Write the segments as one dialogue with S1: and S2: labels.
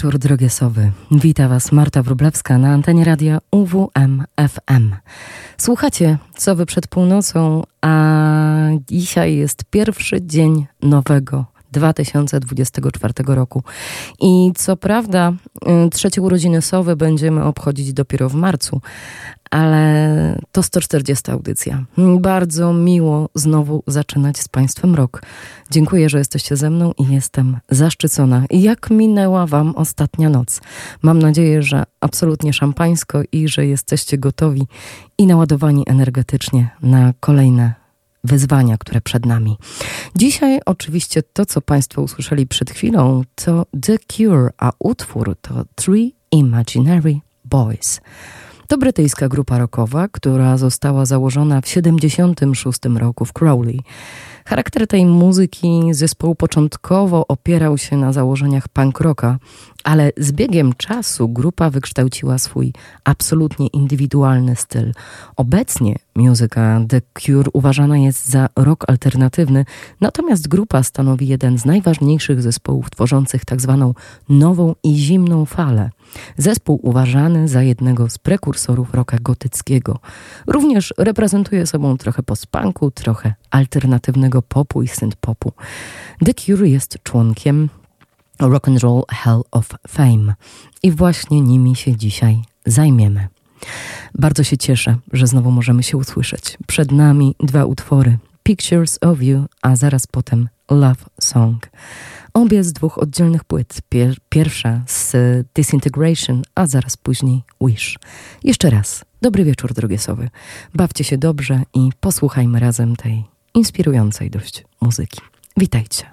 S1: Wieczór, drogie sowy. Wita Was Marta Wróblewska na antenie radia UWM FM. Słuchacie Sowy przed północą, a dzisiaj jest pierwszy dzień nowego 2024 roku. I co prawda, y, trzecie urodziny Sowy będziemy obchodzić dopiero w marcu, ale to 140 audycja. Bardzo miło znowu zaczynać z Państwem rok. Dziękuję, że jesteście ze mną i jestem zaszczycona. Jak minęła Wam ostatnia noc? Mam nadzieję, że absolutnie szampańsko i że jesteście gotowi i naładowani energetycznie na kolejne wyzwania, które przed nami. Dzisiaj oczywiście to, co Państwo usłyszeli przed chwilą, to The Cure, a utwór to Three Imaginary Boys. To brytyjska grupa rockowa, która została założona w 1976 roku w Crowley. Charakter tej muzyki zespołu początkowo opierał się na założeniach punk rocka, ale z biegiem czasu grupa wykształciła swój absolutnie indywidualny styl. Obecnie muzyka The Cure uważana jest za rock alternatywny, natomiast grupa stanowi jeden z najważniejszych zespołów tworzących tak zwaną nową i zimną falę. Zespół uważany za jednego z prekursorów rocka gotyckiego. Również reprezentuje sobą trochę post-punku, trochę alternatywnego popu i synth-popu. The Cure jest członkiem Rock and Roll Hall of Fame. I właśnie nimi się dzisiaj zajmiemy. Bardzo się cieszę, że znowu możemy się usłyszeć. Przed nami dwa utwory: Pictures of You, a zaraz potem Love Song. Obie z dwóch oddzielnych płyt. Pier pierwsza z Disintegration, a zaraz później Wish. Jeszcze raz, dobry wieczór, drogie sowy. Bawcie się dobrze i posłuchajmy razem tej inspirującej dość muzyki. Witajcie.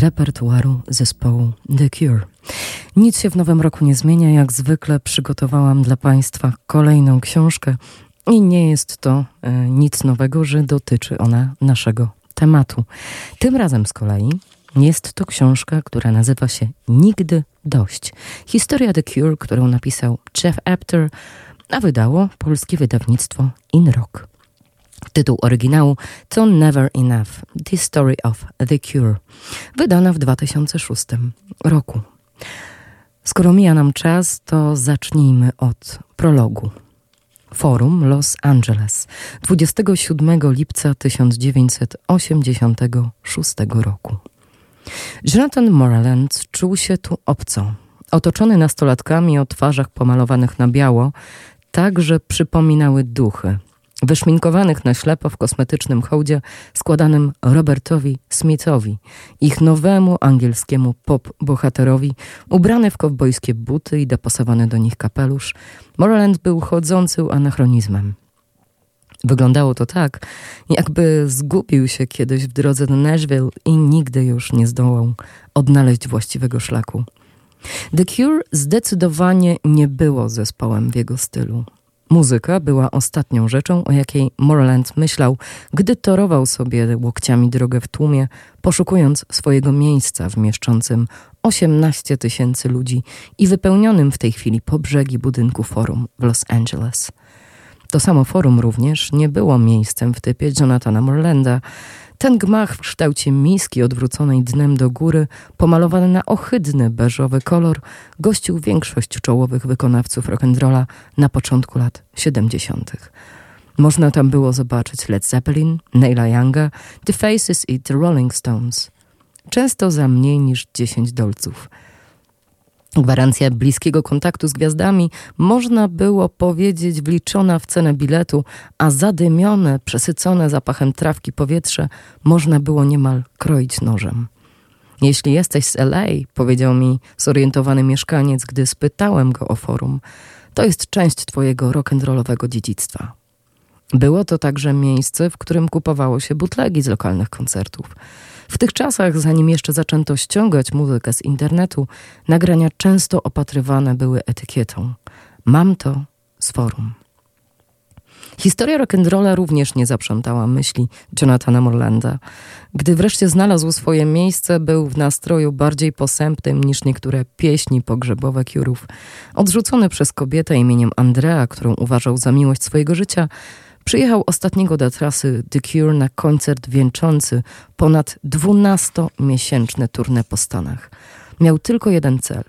S1: Repertuaru zespołu The Cure. Nic się w nowym roku nie zmienia. Jak zwykle przygotowałam dla Państwa kolejną książkę i nie jest to e, nic nowego, że dotyczy ona naszego tematu. Tym razem z kolei jest to książka, która nazywa się Nigdy Dość. Historia The Cure, którą napisał Jeff Apter, a wydało polskie wydawnictwo In Rock. Tytuł oryginału to Never Enough The Story of the Cure, wydana w 2006 roku. Skoro mija nam czas, to zacznijmy od prologu. Forum Los Angeles 27 lipca 1986 roku. Jonathan Moreland czuł się tu obco. Otoczony nastolatkami o twarzach pomalowanych na biało, tak że przypominały duchy – wyszminkowanych na ślepo w kosmetycznym hołdzie składanym Robertowi Smithowi, ich nowemu angielskiemu pop-bohaterowi, ubrany w kowbojskie buty i dopasowany do nich kapelusz, Moreland był chodzącym anachronizmem. Wyglądało to tak, jakby zgubił się kiedyś w drodze do Nashville i nigdy już nie zdołał odnaleźć właściwego szlaku. The Cure zdecydowanie nie było zespołem w jego stylu. Muzyka była ostatnią rzeczą, o jakiej Moreland myślał, gdy torował sobie łokciami drogę w tłumie, poszukując swojego miejsca w mieszczącym 18 tysięcy ludzi i wypełnionym w tej chwili po brzegi budynku forum w Los Angeles. To samo forum również nie było miejscem w typie Jonathana Morlanda, ten gmach w kształcie miski odwróconej dnem do góry, pomalowany na ohydny beżowy kolor, gościł większość czołowych wykonawców rock'n'rolla na początku lat 70. Można tam było zobaczyć Led Zeppelin, Neila Younga, The Faces i The Rolling Stones. Często za mniej niż 10 dolców – Gwarancja bliskiego kontaktu z gwiazdami można było powiedzieć wliczona w cenę biletu, a zadymione, przesycone zapachem trawki powietrze można było niemal kroić nożem. Jeśli jesteś z LA, powiedział mi zorientowany mieszkaniec, gdy spytałem go o forum, to jest część twojego rock'n'rollowego dziedzictwa. Było to także miejsce, w którym kupowało się butlegi z lokalnych koncertów. W tych czasach, zanim jeszcze zaczęto ściągać muzykę z internetu, nagrania często opatrywane były etykietą. Mam to z forum. Historia rock'n'rolla również nie zaprzątała myśli Jonathana Morlanda. Gdy wreszcie znalazł swoje miejsce, był w nastroju bardziej posępnym niż niektóre pieśni pogrzebowe Curów. Odrzucony przez kobietę imieniem Andrea, którą uważał za miłość swojego życia, Przyjechał ostatniego do trasy The Cure na koncert wieńczący ponad 12-miesięczne turnę po Stanach. Miał tylko jeden cel.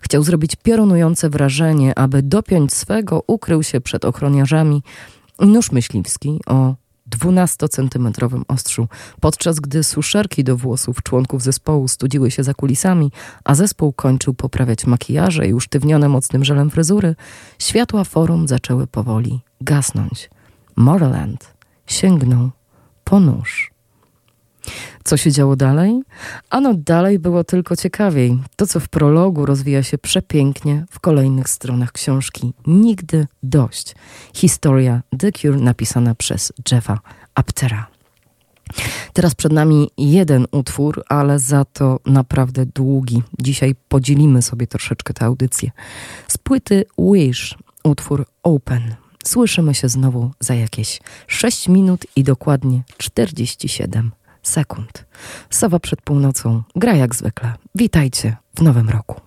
S1: Chciał zrobić piorunujące wrażenie, aby dopiąć swego ukrył się przed ochroniarzami nóż myśliwski o 12-centymetrowym ostrzu, podczas gdy suszerki do włosów członków zespołu studziły się za kulisami, a zespół kończył poprawiać makijaże i usztywnione mocnym żelem fryzury, światła forum zaczęły powoli gasnąć. Moreland sięgnął po nóż. Co się działo dalej? Ano dalej było tylko ciekawiej. To, co w prologu rozwija się przepięknie w kolejnych stronach książki. Nigdy dość. Historia The Cure napisana przez Jeffa Aptera. Teraz przed nami jeden utwór, ale za to naprawdę długi. Dzisiaj podzielimy sobie troszeczkę tę audycję. Z płyty Wish utwór Open. Słyszymy się znowu za jakieś 6 minut i dokładnie 47 sekund. Sowa przed północą gra jak zwykle. Witajcie w nowym roku.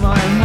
S1: Mine.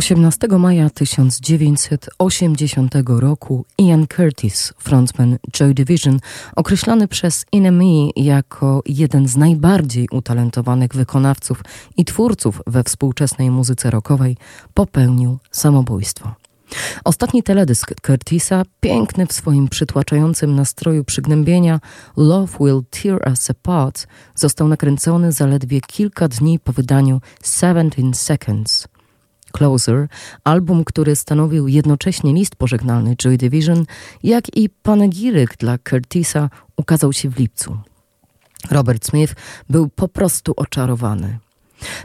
S1: 18 maja 1980 roku Ian Curtis, frontman Joy Division, określony przez NME jako jeden z najbardziej utalentowanych wykonawców i twórców we współczesnej muzyce rockowej, popełnił samobójstwo. Ostatni teledysk Curtisa, piękny w swoim przytłaczającym nastroju przygnębienia Love Will Tear Us Apart, został nakręcony zaledwie kilka dni po wydaniu 17 Seconds – Closer, album, który stanowił jednocześnie list pożegnalny Joy Division, jak i panegiryk dla Curtisa, ukazał się w lipcu. Robert Smith był po prostu oczarowany.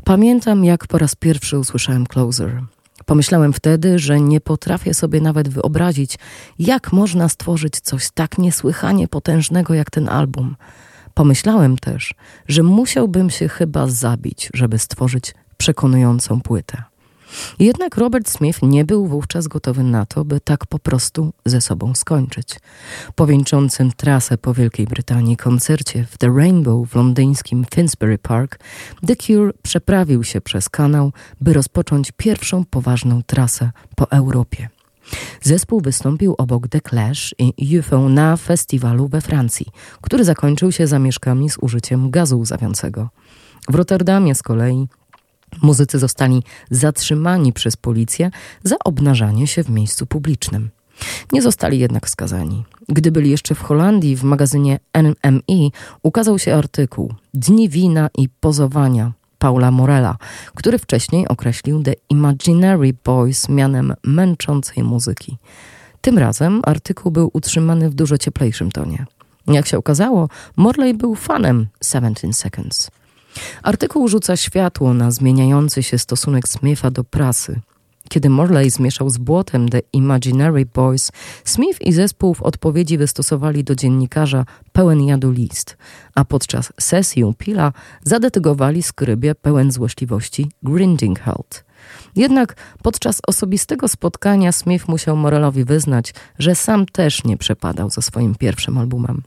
S1: Pamiętam, jak po raz pierwszy usłyszałem Closer. Pomyślałem wtedy, że nie potrafię sobie nawet wyobrazić, jak można stworzyć coś tak niesłychanie potężnego jak ten album. Pomyślałem też, że musiałbym się chyba zabić, żeby stworzyć przekonującą płytę. Jednak Robert Smith nie był wówczas gotowy na to, by tak po prostu ze sobą skończyć. Po wieńczącym trasę po Wielkiej Brytanii koncercie w The Rainbow w londyńskim Finsbury Park, The Cure przeprawił się przez kanał, by rozpocząć pierwszą poważną trasę po Europie. Zespół wystąpił obok The Clash i UFO na festiwalu we Francji, który zakończył się zamieszkami z użyciem gazu łzawiącego. W Rotterdamie z kolei Muzycy zostali zatrzymani przez policję za obnażanie się w miejscu publicznym. Nie zostali jednak skazani. Gdy byli jeszcze w Holandii, w magazynie NME ukazał się artykuł Dni wina i pozowania Paula Morella, który wcześniej określił The Imaginary Boys mianem męczącej muzyki. Tym razem artykuł był utrzymany w dużo cieplejszym tonie. Jak się okazało, Morley był fanem 17 Seconds. Artykuł rzuca światło na zmieniający się stosunek Smitha do prasy. Kiedy Morley zmieszał z błotem The Imaginary Boys, Smith i zespół w odpowiedzi wystosowali do dziennikarza pełen jadu list, a podczas sesji Pila zadetygowali skrybie pełen złośliwości Grindinghalt. Jednak podczas osobistego spotkania Smith musiał Morellowi wyznać, że sam też nie przepadał za swoim pierwszym albumem.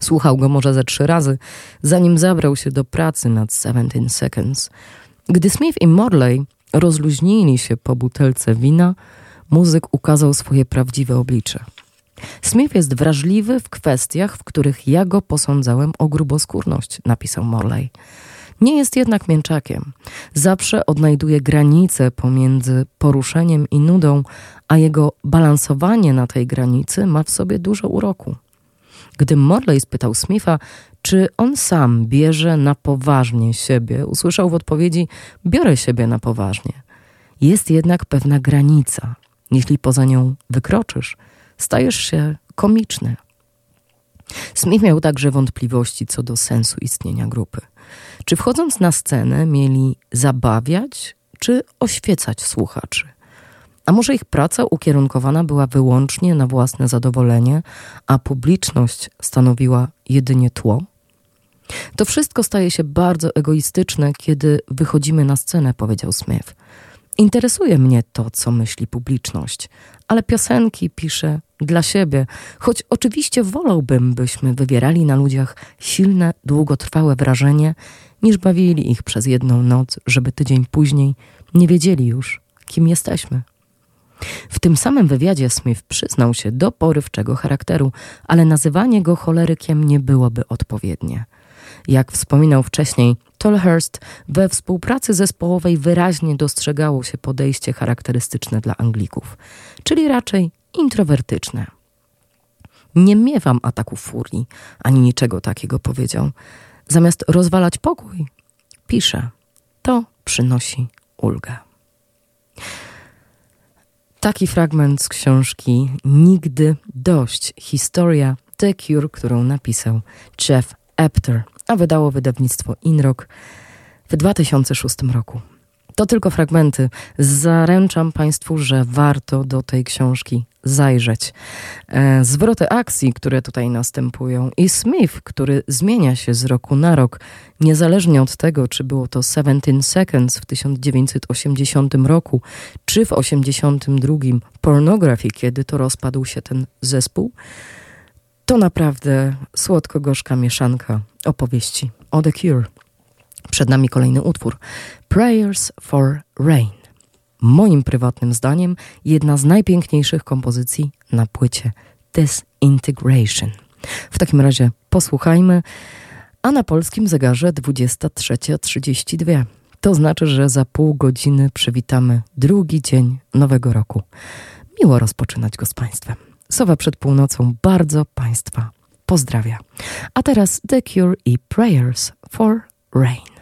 S1: Słuchał go może ze trzy razy, zanim zabrał się do pracy nad 17 Seconds. Gdy Smith i Morley rozluźnili się po butelce wina, muzyk ukazał swoje prawdziwe oblicze. Smith jest wrażliwy w kwestiach, w których ja go posądzałem o gruboskórność, napisał Morley. Nie jest jednak mięczakiem. Zawsze odnajduje granice pomiędzy poruszeniem i nudą, a jego balansowanie na tej granicy ma w sobie dużo uroku. Gdy Morley spytał Smitha, czy on sam bierze na poważnie siebie, usłyszał w odpowiedzi: Biorę siebie na poważnie. Jest jednak pewna granica. Jeśli poza nią wykroczysz, stajesz się komiczny. Smith miał także wątpliwości co do sensu istnienia grupy. Czy wchodząc na scenę mieli zabawiać, czy oświecać słuchaczy? A może ich praca ukierunkowana była wyłącznie na własne zadowolenie, a publiczność stanowiła jedynie tło? To wszystko staje się bardzo egoistyczne, kiedy wychodzimy na scenę, powiedział Smith. Interesuje mnie to, co myśli publiczność, ale piosenki piszę dla siebie, choć oczywiście wolałbym, byśmy wywierali na ludziach silne, długotrwałe wrażenie, niż bawili ich przez jedną noc, żeby tydzień później nie wiedzieli już, kim jesteśmy. W tym samym wywiadzie Smith przyznał się do porywczego charakteru, ale nazywanie go cholerykiem nie byłoby odpowiednie. Jak wspominał wcześniej, Tolhurst we współpracy zespołowej wyraźnie dostrzegało się podejście charakterystyczne dla Anglików, czyli raczej introwertyczne. Nie miewam ataków furii, ani niczego takiego powiedział. Zamiast rozwalać pokój, pisze, to przynosi ulgę. Taki fragment z książki Nigdy dość. Historia The Cure, którą napisał Jeff Apter, a wydało wydawnictwo Inrock w 2006 roku. To tylko fragmenty. Zaręczam Państwu, że warto do tej książki zajrzeć. E, zwroty akcji, które tutaj następują, i Smith, który zmienia się z roku na rok, niezależnie od tego, czy było to 17 Seconds w 1980 roku, czy w 1982 Pornography, kiedy to rozpadł się ten zespół, to naprawdę słodko-gorzka mieszanka opowieści o The Cure. Przed nami kolejny utwór Prayers for Rain. moim prywatnym zdaniem, jedna z najpiękniejszych kompozycji na płycie Disintegration. W takim razie posłuchajmy, a na polskim zegarze 23.32. To znaczy, że za pół godziny przywitamy drugi dzień nowego roku. Miło rozpoczynać go z Państwem. Sowa przed północą bardzo Państwa pozdrawia. A teraz The Cure i Prayers for Rain.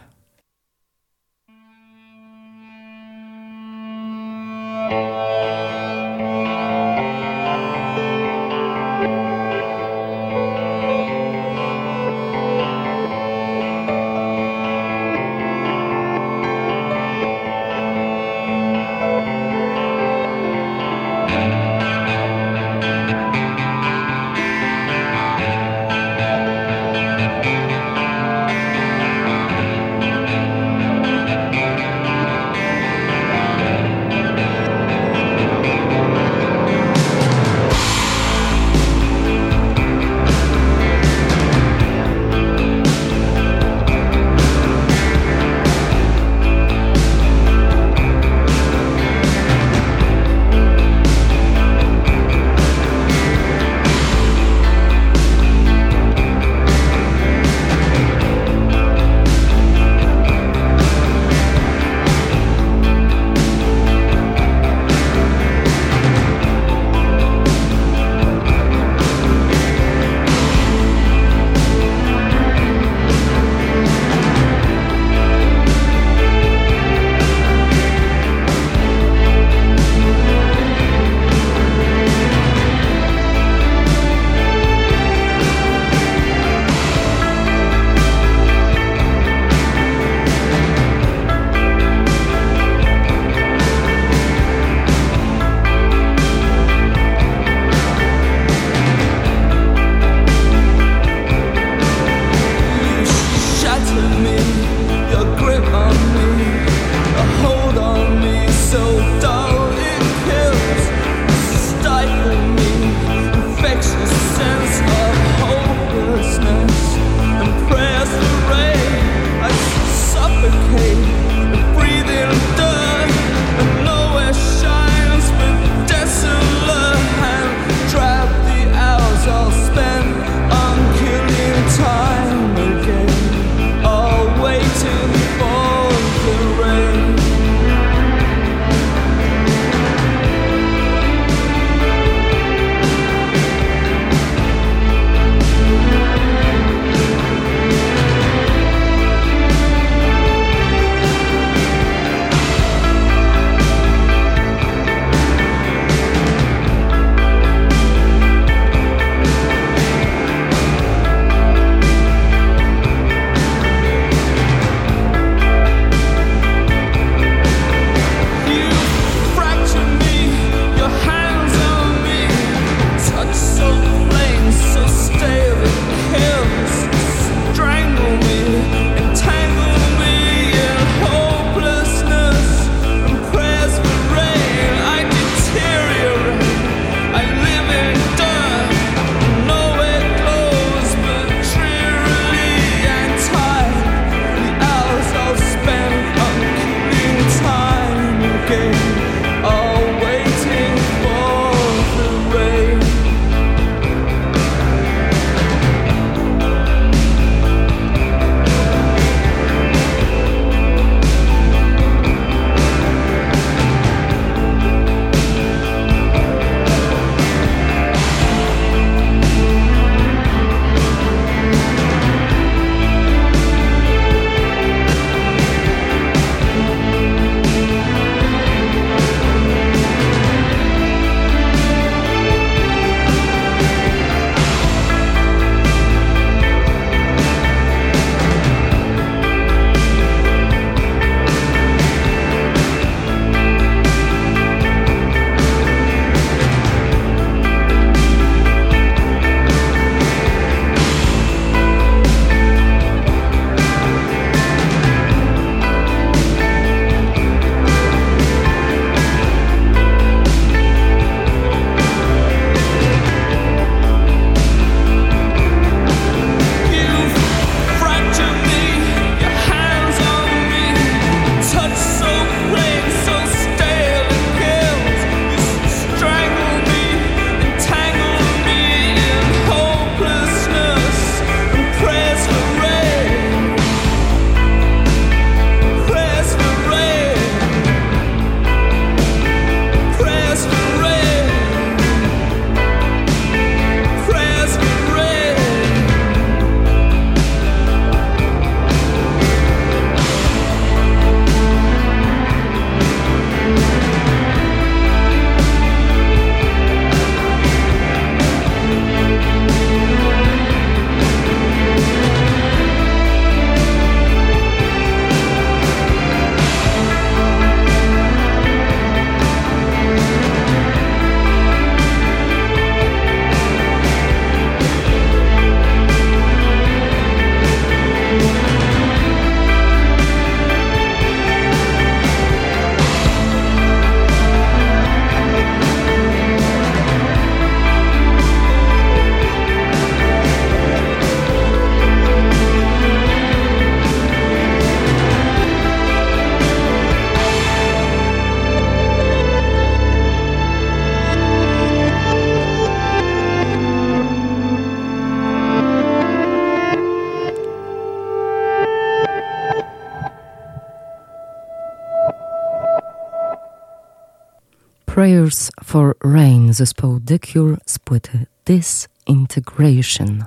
S1: Prayers for Rain zespołu The Cure z płyty Disintegration.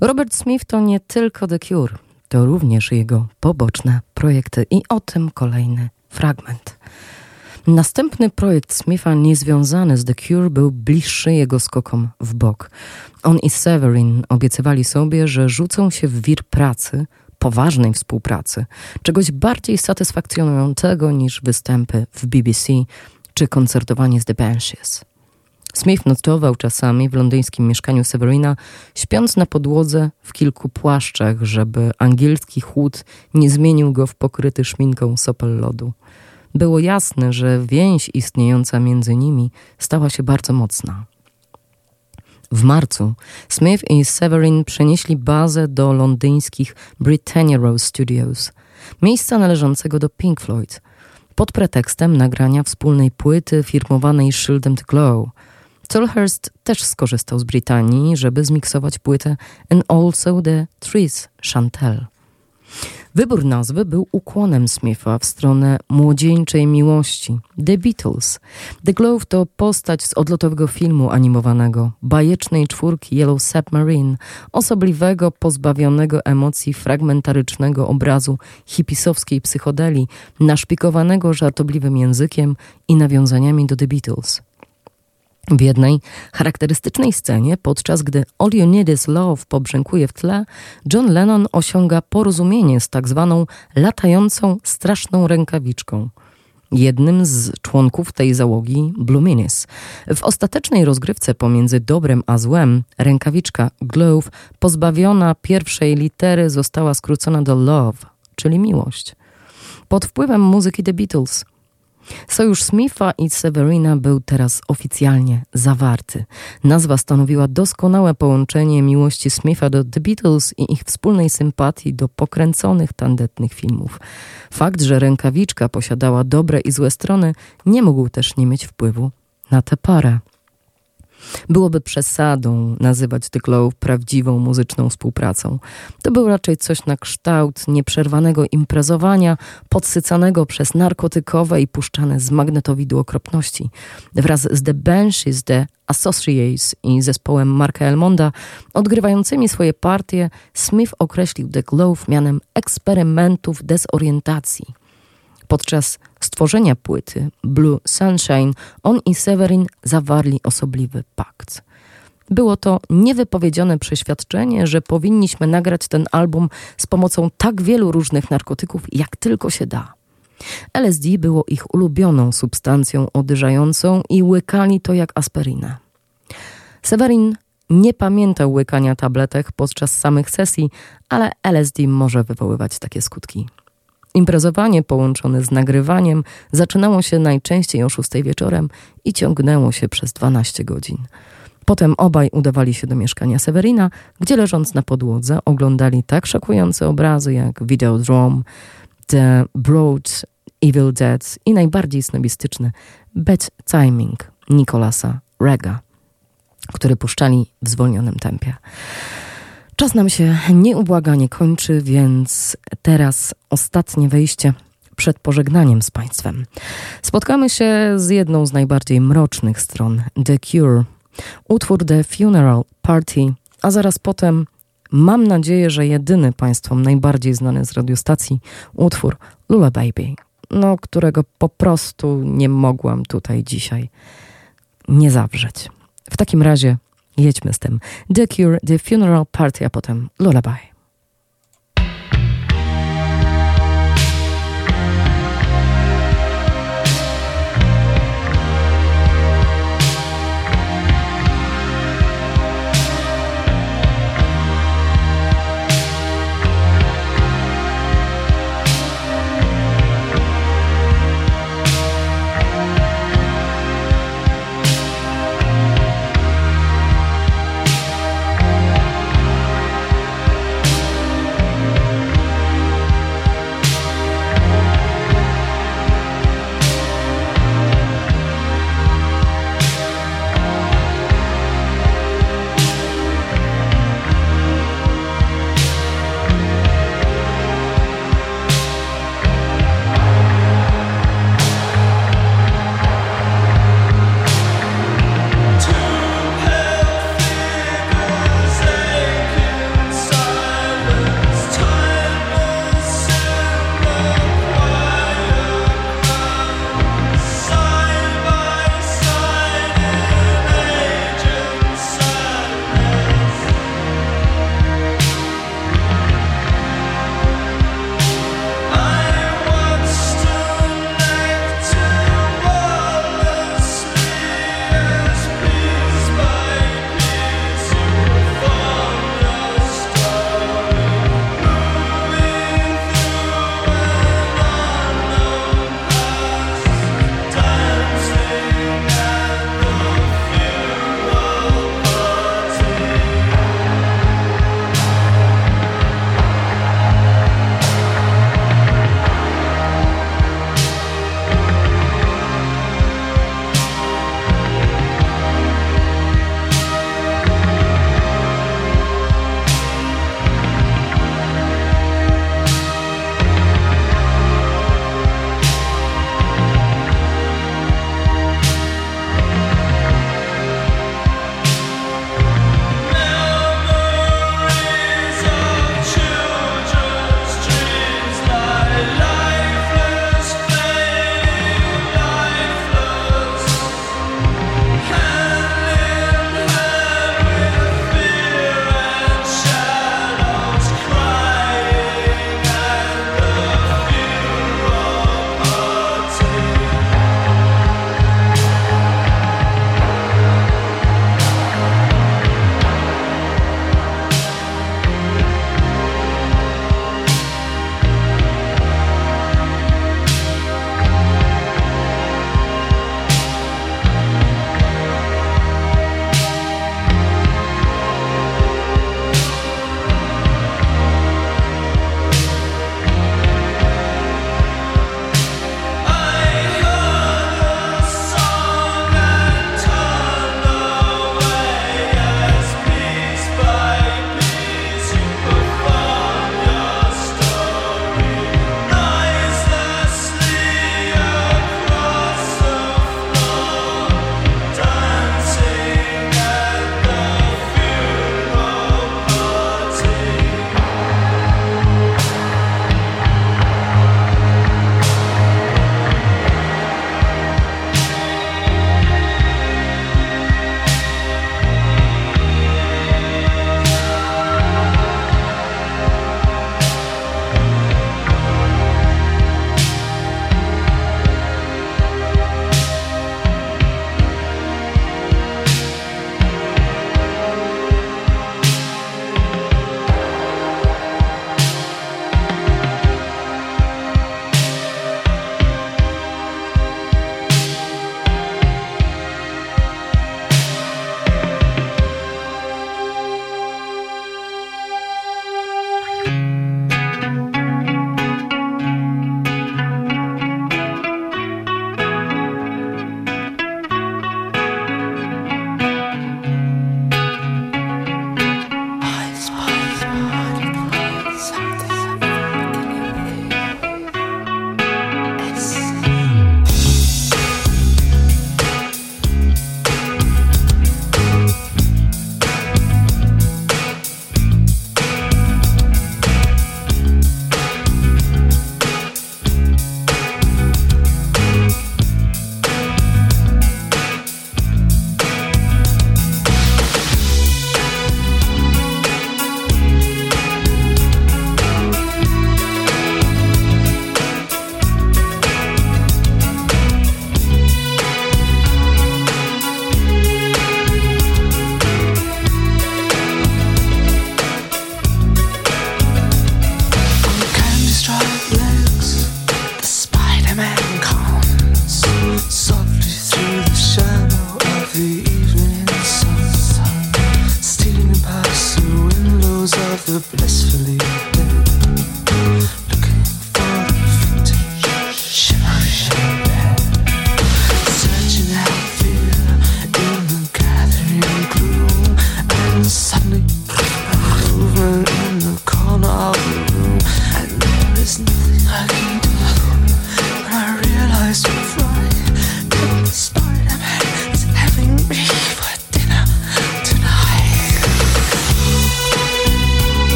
S1: Robert Smith to nie tylko The Cure, to również jego poboczne projekty i o tym kolejny fragment. Następny projekt Smitha niezwiązany z The Cure był bliższy jego skokom w bok. On i Severin obiecywali sobie, że rzucą się w wir pracy, poważnej współpracy, czegoś bardziej satysfakcjonującego niż występy w BBC czy koncertowanie z The Banshees. Smith notował czasami w londyńskim mieszkaniu Severina, śpiąc na podłodze w kilku płaszczach, żeby angielski chłód nie zmienił go w pokryty szminką sopel lodu. Było jasne, że więź istniejąca między nimi stała się bardzo mocna. W marcu Smith i Severin przenieśli bazę do londyńskich Britannia Rose Studios, miejsca należącego do Pink Floyd, pod pretekstem nagrania wspólnej płyty firmowanej szyldem The Glow. Tolhurst też skorzystał z Brytanii, żeby zmiksować płytę And Also The Trees Chantel. Wybór nazwy był ukłonem Smitha w stronę młodzieńczej miłości. The Beatles. The Globe to postać z odlotowego filmu animowanego, bajecznej czwórki Yellow Submarine, osobliwego, pozbawionego emocji fragmentarycznego obrazu hipisowskiej psychodeli, naszpikowanego żartobliwym językiem i nawiązaniami do The Beatles. W jednej charakterystycznej scenie, podczas gdy All You Need Is Love pobrzękuje w tle, John Lennon osiąga porozumienie z tak zwaną latającą straszną rękawiczką. Jednym z członków tej załogi, Blue Minis. W ostatecznej rozgrywce pomiędzy dobrem a złem, rękawiczka Glove, pozbawiona pierwszej litery, została skrócona do Love, czyli miłość. Pod wpływem muzyki The Beatles – Sojusz Smitha i Severina był teraz oficjalnie zawarty. Nazwa stanowiła doskonałe połączenie miłości Smitha do The Beatles i ich wspólnej sympatii do pokręconych, tandetnych filmów. Fakt, że rękawiczka posiadała dobre i złe strony, nie mógł też nie mieć wpływu na tę parę. Byłoby przesadą nazywać The Glow prawdziwą muzyczną współpracą. To był raczej coś na kształt nieprzerwanego imprezowania, podsycanego przez narkotykowe i puszczane z magnetowidu okropności. Wraz z The Banshees, The Associates i zespołem Marka Elmonda, odgrywającymi swoje partie, Smith określił The Glow mianem eksperymentów dezorientacji. Podczas stworzenia płyty Blue Sunshine on i Severin zawarli osobliwy pakt. Było to niewypowiedziane przeświadczenie, że powinniśmy nagrać ten album z pomocą tak wielu różnych narkotyków, jak tylko się da. LSD było ich ulubioną substancją odyrzającą i łykali to jak aspirynę. Severin nie pamiętał łykania tabletek podczas samych sesji, ale LSD może wywoływać takie skutki. Imprezowanie połączone z nagrywaniem zaczynało się najczęściej o 6 wieczorem i ciągnęło się przez 12 godzin. Potem obaj udawali się do mieszkania Severina, gdzie leżąc na podłodze oglądali tak szokujące obrazy jak Videodrome, The Broad Evil Dead i najbardziej snobistyczny Bad Timing Nicolasa Rega, który puszczali w zwolnionym tempie. Czas nam się nieubłaganie kończy, więc teraz ostatnie wejście przed pożegnaniem z Państwem. Spotkamy się z jedną z najbardziej mrocznych stron The Cure, utwór The Funeral Party, a zaraz potem mam nadzieję, że jedyny Państwom najbardziej znany z radiostacji utwór Lula Baby, no, którego po prostu nie mogłam tutaj dzisiaj nie zawrzeć. W takim razie Jedźmy z tym. The Cure, The Funeral Party, a potem Lullaby.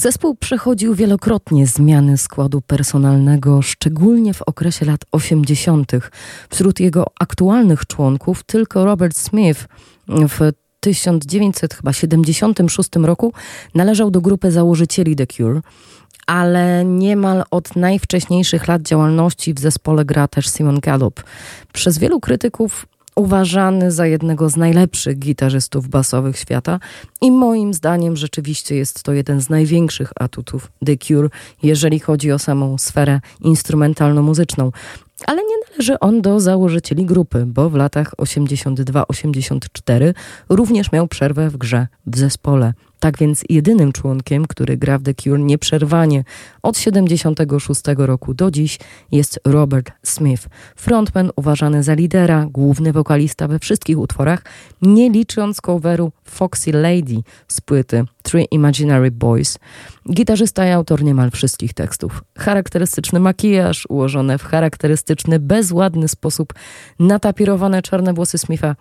S1: Zespół przechodził wielokrotnie zmiany składu personalnego, szczególnie w okresie lat 80. Wśród jego aktualnych członków tylko Robert Smith w 1976 roku należał do grupy założycieli The Cure, ale niemal od najwcześniejszych lat działalności w zespole gra też Simon Gallup. Przez wielu krytyków uważany za jednego z najlepszych gitarzystów basowych świata i moim zdaniem rzeczywiście jest to jeden z największych atutów The Cure, jeżeli chodzi o samą sferę instrumentalno-muzyczną. Ale nie należy on do założycieli grupy, bo w latach 82-84 również miał przerwę w grze w zespole. Tak więc jedynym członkiem, który gra w The Cure nieprzerwanie od 76 roku do dziś jest Robert Smith. Frontman uważany za lidera, główny wokalista we wszystkich utworach, nie licząc coveru Foxy Lady z płyty Three Imaginary Boys. Gitarzysta i autor niemal wszystkich tekstów. Charakterystyczny makijaż, ułożone w charakterystyczny, bezładny sposób natapirowane czarne włosy Smitha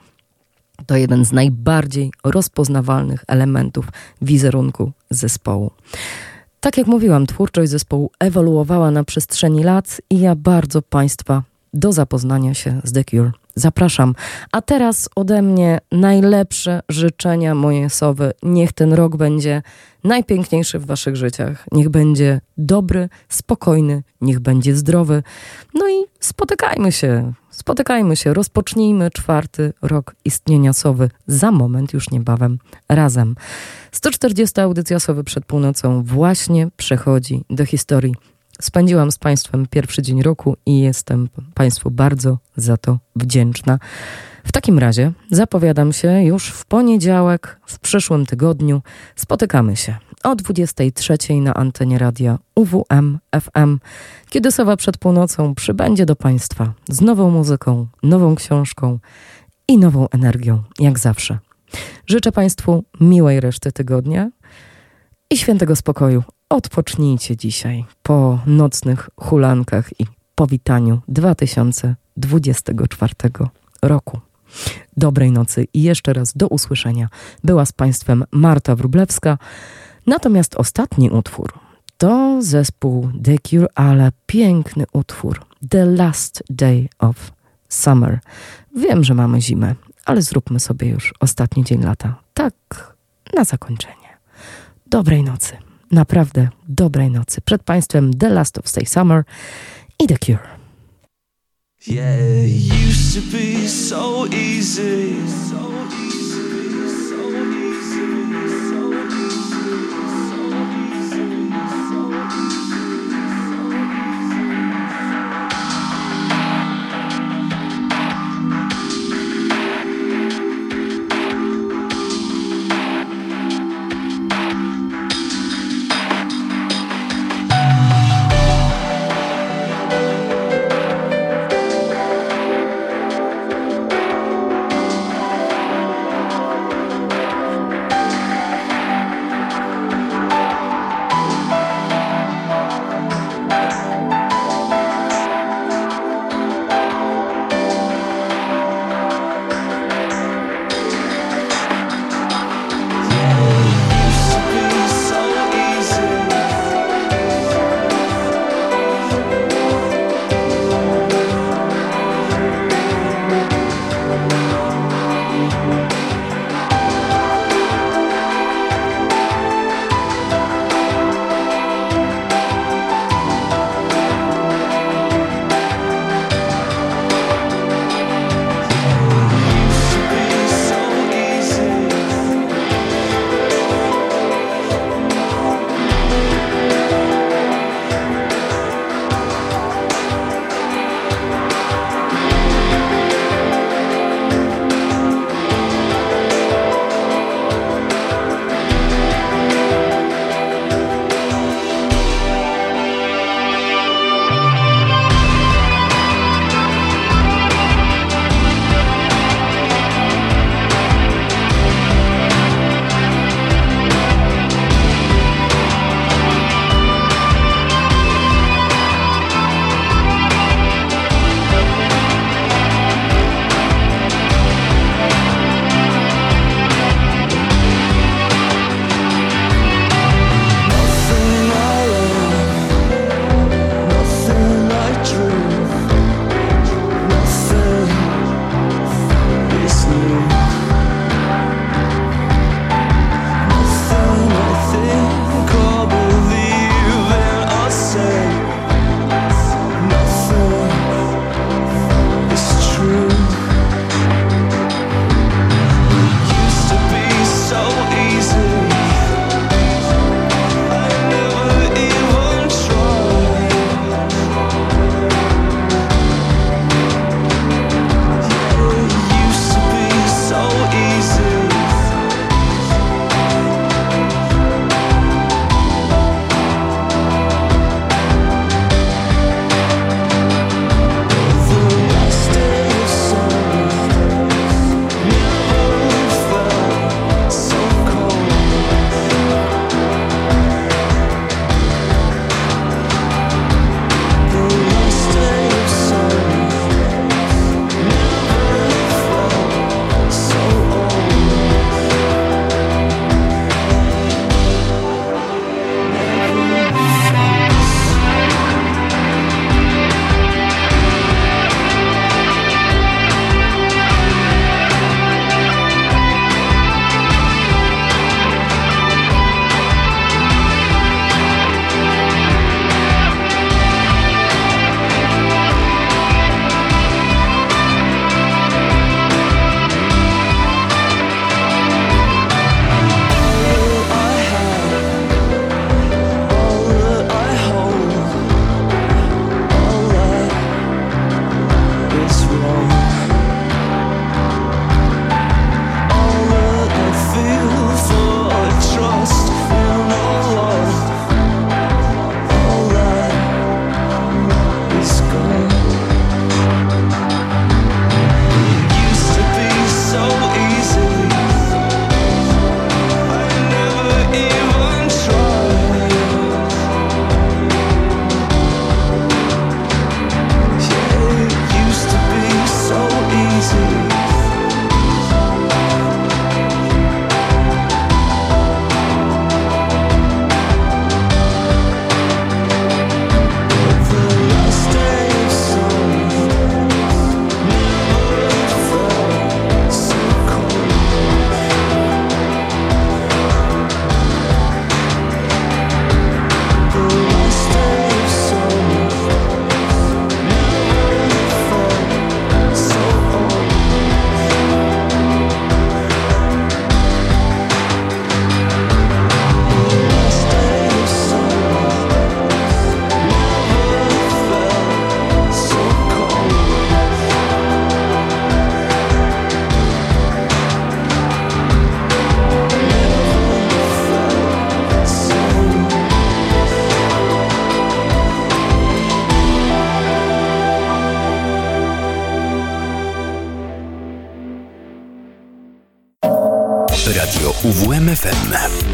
S1: to jeden z najbardziej rozpoznawalnych elementów wizerunku zespołu. Tak jak mówiłam, twórczość zespołu ewoluowała na przestrzeni lat i ja bardzo Państwa do zapoznania się z The Cure zapraszam. A teraz ode mnie najlepsze życzenia moje sowy. Niech ten rok będzie najpiękniejszy w Waszych życiach. Niech będzie dobry, spokojny, niech będzie zdrowy. No i spotykajmy się, spotykajmy się, rozpocznijmy czwarty rok istnienia Sowy za moment, już niebawem, razem. 140 audycja Sowy przed północą właśnie przechodzi do historii. Spędziłam z Państwem pierwszy dzień roku i jestem Państwu bardzo za to wdzięczna. W takim razie zapowiadam się już w poniedziałek, w przyszłym tygodniu. Spotykamy się o 23 na antenie radia UWM FM, kiedy Sowa przed północą przybędzie do Państwa z nową muzyką, nową książką i nową energią, jak zawsze. Życzę Państwu miłej reszty tygodnia i świętego spokoju. Odpocznijcie dzisiaj po nocnych hulankach i powitaniu 2024 roku. Dobrej nocy i jeszcze raz do usłyszenia. Była z Państwem Marta Wrublewska. Natomiast ostatni utwór to zespół The Cure, ale piękny utwór The Last Day of Summer. Wiem, że mamy zimę, ale zróbmy sobie już ostatni dzień lata. Tak, na zakończenie. Dobrej nocy. Naprawdę dobrej nocy. Przed Państwem The Last of Stay Summer i The Cure.
S2: Yeah, it used to be so easy.
S3: Radio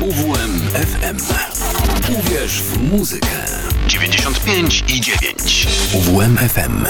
S3: UWMFM. Uwierz w muzykę. 95 i 9. UWMFM.